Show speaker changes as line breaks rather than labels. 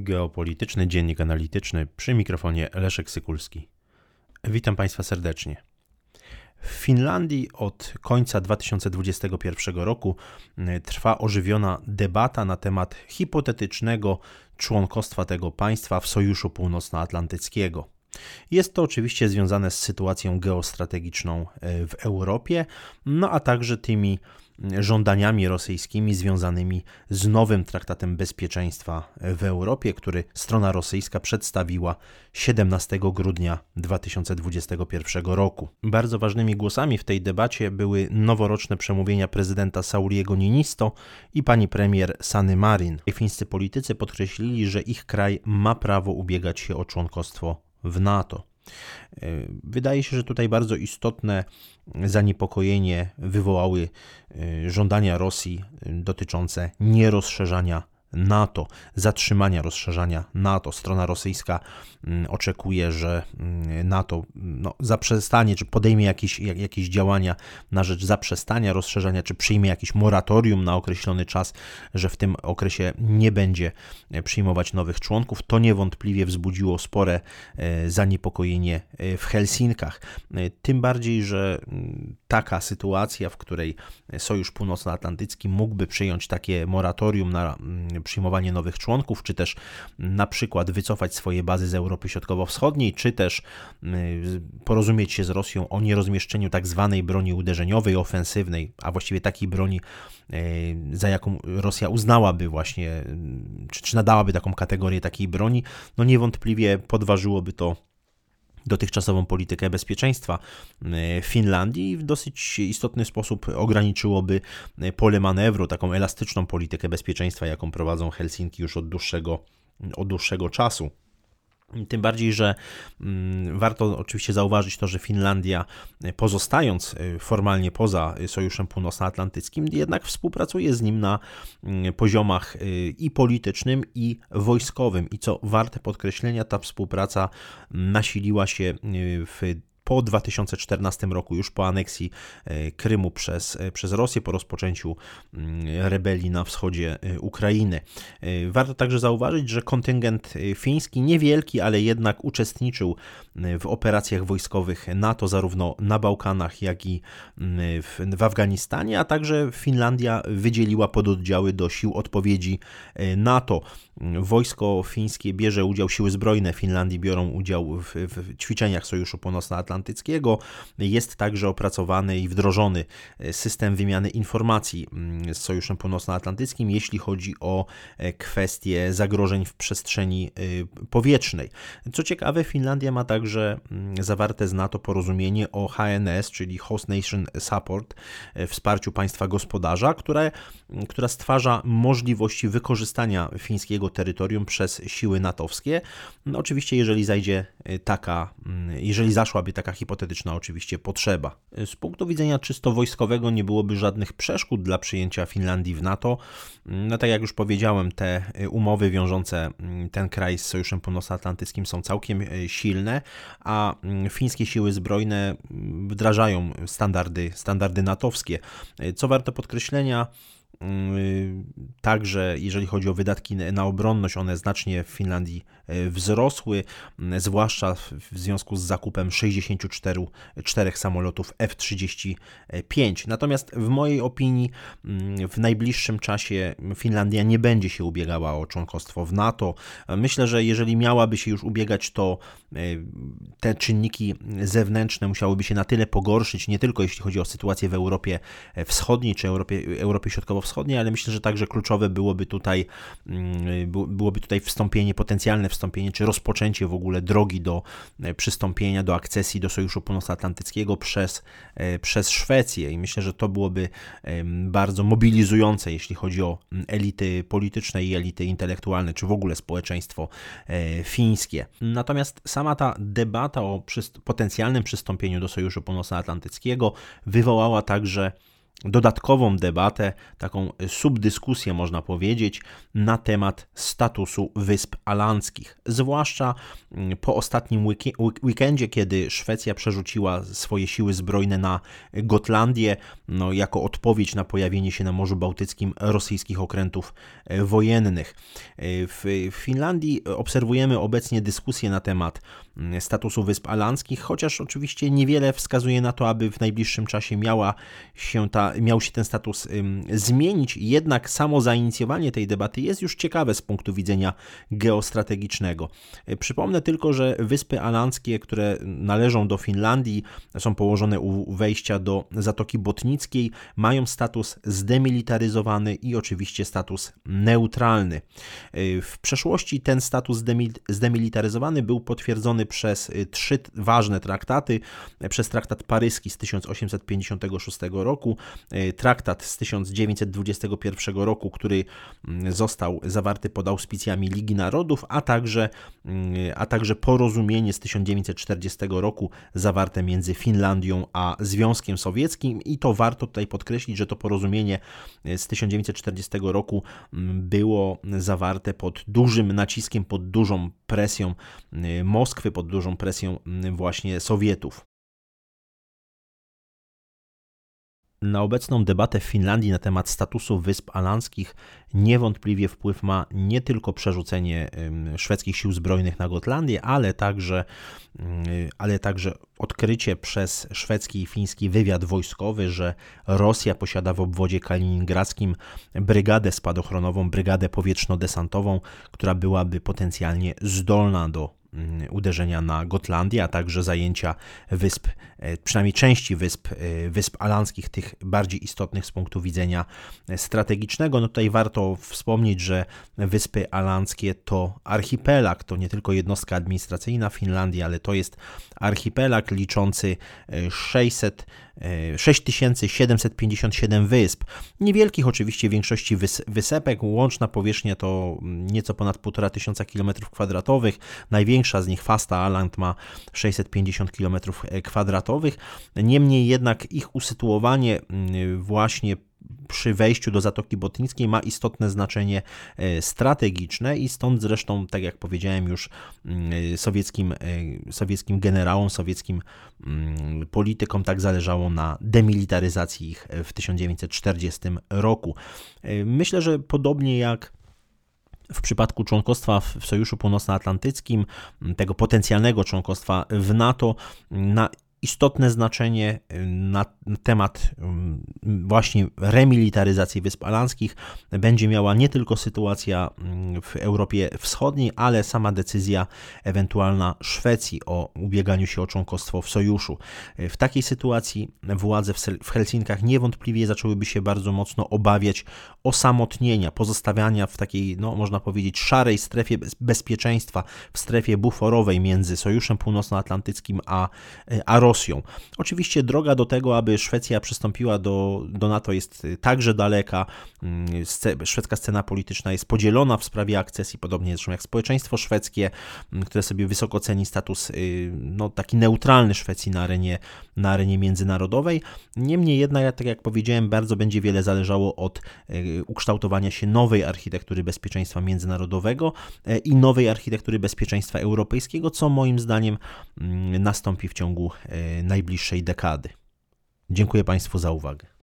Geopolityczny Dziennik Analityczny przy mikrofonie Leszek Sykulski. Witam Państwa serdecznie. W Finlandii od końca 2021 roku e, trwa ożywiona debata na temat hipotetycznego członkostwa tego państwa w Sojuszu Północnoatlantyckiego. Jest to oczywiście związane z sytuacją geostrategiczną e, w Europie, no a także tymi żądaniami rosyjskimi związanymi z nowym traktatem bezpieczeństwa w Europie, który strona rosyjska przedstawiła 17 grudnia 2021 roku. Bardzo ważnymi głosami w tej debacie były noworoczne przemówienia prezydenta Sauliego Ninisto i pani premier Sany Marin. Fińscy politycy podkreślili, że ich kraj ma prawo ubiegać się o członkostwo w NATO. E, wydaje się, że tutaj bardzo istotne zaniepokojenie wywołały e, żądania Rosji dotyczące nierozszerzania NATO, zatrzymania rozszerzania NATO. Strona rosyjska mm, oczekuje, że mm, NATO no, zaprzestanie, czy podejmie jakieś, jakieś działania na rzecz zaprzestania rozszerzania, czy przyjmie jakiś moratorium na określony czas, że w tym okresie nie będzie e, przyjmować nowych członków. To niewątpliwie wzbudziło spore e, zaniepokojenie e, w Helsinkach. Tym bardziej, że mm, taka sytuacja, w której Sojusz Północnoatlantycki mógłby przyjąć takie moratorium na przyjmowanie nowych członków, czy też na przykład wycofać swoje bazy z Europy Środkowo-Wschodniej, czy też y, porozumieć się z Rosją o nierozmieszczeniu tak zwanej broni uderzeniowej, ofensywnej, a właściwie takiej broni, y, za jaką Rosja uznałaby właśnie, czy, czy nadałaby taką kategorię takiej broni, no niewątpliwie podważyłoby to dotychczasową politykę bezpieczeństwa e, Finlandii w dosyć istotny sposób ograniczyłoby pole manewru, taką elastyczną politykę bezpieczeństwa, jaką prowadzą Helsinki już od dłuższego, od dłuższego czasu. Tym bardziej, że mm, warto oczywiście zauważyć to, że Finlandia, pozostając y, formalnie poza Sojuszem Północnoatlantyckim, jednak współpracuje z nim na mm, poziomach i politycznym, i wojskowym. I co warte podkreślenia, ta współpraca nasiliła się w po 2014 roku, już po aneksji e, Krymu przez, e, przez Rosję, po rozpoczęciu mm, rebelii na wschodzie e, Ukrainy. Warto także zauważyć, że kontyngent fiński, niewielki, ale jednak uczestniczył w operacjach wojskowych NATO, zarówno na Bałkanach, jak i w, w Afganistanie, a także Finlandia wydzieliła pododdziały do sił odpowiedzi NATO. Wojsko fińskie bierze udział, siły zbrojne Finlandii biorą udział w, w ćwiczeniach Sojuszu Północnoatlantyckiego. Jest także opracowany i wdrożony system wymiany informacji mm, z Sojuszem Północnoatlantyckim, jeśli chodzi o e, kwestie zagrożeń w przestrzeni e, powietrznej. Co ciekawe, Finlandia ma także mm, zawarte z NATO porozumienie o HNS, czyli Host Nation Support, e, wsparciu państwa gospodarza, które, która stwarza możliwości wykorzystania fińskiego terytorium przez siły natowskie. No, oczywiście, jeżeli zajdzie taka, mm, jeżeli zaszłaby taka hipotetyczna oczywiście potrzeba. Z punktu widzenia czysto wojskowego nie byłoby żadnych przeszkód dla przyjęcia Finlandii w NATO. No tak jak już powiedziałem, te y, umowy wiążące mm, ten kraj z Sojuszem Północnoatlantyckim są całkiem y, silne, a mm, fińskie siły zbrojne wdrażają standardy, standardy natowskie. Co warte podkreślenia, Mm, także jeżeli chodzi o wydatki na obronność, one znacznie w Finlandii e, wzrosły, mm, zwłaszcza w związku z zakupem 64 4 samolotów F-35. Natomiast w mojej opinii mm, w najbliższym czasie Finlandia nie będzie się ubiegała o członkostwo w NATO. Myślę, że jeżeli miałaby się już ubiegać, to e, te czynniki zewnętrzne musiałyby się na tyle pogorszyć, nie tylko jeśli chodzi o sytuację w Europie Wschodniej czy Europie, Europie Środkowo-Wschodniej, wschodniej, ale myślę, że także kluczowe byłoby tutaj, mm, byłoby tutaj wstąpienie, potencjalne wstąpienie, czy rozpoczęcie w ogóle drogi do e, przystąpienia, do akcesji do Sojuszu Północnoatlantyckiego przez, e, przez Szwecję i myślę, że to byłoby bardzo mobilizujące, jeśli chodzi o mm, elity polityczne i elity intelektualne, czy w ogóle społeczeństwo e, fińskie. Natomiast sama ta debata o potencjalnym przystąpieniu do Sojuszu Północnoatlantyckiego wywołała także dodatkową debatę, taką subdyskusję, można powiedzieć, na temat statusu Wysp Alandzkich. Zwłaszcza mm, po ostatnim weekendzie, kiedy Szwecja przerzuciła swoje siły zbrojne na Gotlandię, no, jako odpowiedź na pojawienie się na Morzu Bałtyckim rosyjskich okrętów e, wojennych. E, w Finlandii obserwujemy obecnie dyskusję na temat mm, statusu Wysp Alandzkich, chociaż oczywiście niewiele wskazuje na to, aby w najbliższym czasie miała się ta, miał się ten status zmienić. Jednak samo zainicjowanie tej debaty jest już ciekawe z punktu widzenia geostrategicznego. E, przypomnę tylko, że Wyspy Alandzkie, które należą do Finlandii, są położone u wejścia do Zatoki Botnickiej, mają status zdemilitaryzowany i oczywiście status neutralny. E, w przeszłości ten status zdemilitaryzowany był potwierdzony przez e, trzy ważne traktaty, przez traktat paryski z 1856 roku, traktat z 1921 roku, który mm, został zawarty pod auspicjami Ligi Narodów, a także, mm, a także porozumienie z 1940 roku zawarte między Finlandią a Związkiem Sowieckim i to warto tutaj podkreślić, że to porozumienie z 1940 roku mm, było zawarte pod dużym naciskiem, pod dużą presją Moskwy, pod dużą presją właśnie Sowietów. Na obecną debatę w Finlandii na temat statusu Wysp Alanskich niewątpliwie wpływ ma nie tylko przerzucenie szwedzkich sił zbrojnych na Gotlandię, ale także, ale także odkrycie przez szwedzki i fiński wywiad wojskowy, że Rosja posiada w obwodzie kaliningradzkim brygadę spadochronową, brygadę powietrzno-desantową, która byłaby potencjalnie zdolna do uderzenia na Gotlandię, a także zajęcia wysp, E, przynajmniej części wysp, e, wysp alanskich, tych bardziej istotnych z punktu widzenia e, strategicznego. No tutaj warto wspomnieć, że wyspy alanskie to archipelag, to nie tylko jednostka administracyjna Finlandii, ale to jest archipelag liczący 600 6757 wysp. Niewielkich oczywiście większości wys wysepek, łączna powierzchnia to mm, nieco ponad 1500 km2. Największa z nich, Fasta Aland, ma 650 km2 światowych. Niemniej jednak ich usytuowanie mm, właśnie przy wejściu do Zatoki Botnickiej ma istotne znaczenie e, strategiczne i stąd zresztą, tak jak powiedziałem już mm, sowieckim, e, sowieckim generałom, sowieckim mm, politykom tak zależało na demilitaryzacji ich w 1940 roku. E, myślę, że podobnie jak w przypadku członkostwa w Sojuszu Północnoatlantyckim, tego potencjalnego członkostwa w NATO, na istotne znaczenie y, na temat y, właśnie remilitaryzacji Wysp Alanskich będzie miała nie tylko sytuacja y, w Europie Wschodniej, ale sama decyzja ewentualna Szwecji o ubieganiu się o członkostwo w sojuszu. W takiej sytuacji władze w Helsinkach niewątpliwie zaczęłyby się bardzo mocno obawiać osamotnienia, pozostawiania w takiej, no można powiedzieć, szarej strefie bezpieczeństwa, w strefie buforowej między Sojuszem Północnoatlantyckim a, a Rosją. Oczywiście droga do tego, aby Szwecja przystąpiła do, do NATO jest także daleka. Mm, szwedzka scena polityczna jest podzielona w sprawie akcesji, podobnie zresztą jak społeczeństwo szwedzkie, mm, które sobie wysoko ceni status y, no, taki neutralny Szwecji na arenie, na arenie międzynarodowej. Niemniej jednak, tak jak powiedziałem, bardzo będzie wiele zależało od y, ukształtowania się nowej architektury bezpieczeństwa międzynarodowego y, i nowej architektury bezpieczeństwa europejskiego, co moim zdaniem mm, nastąpi w ciągu najbliższej dekady. Dziękuję Państwu za uwagę.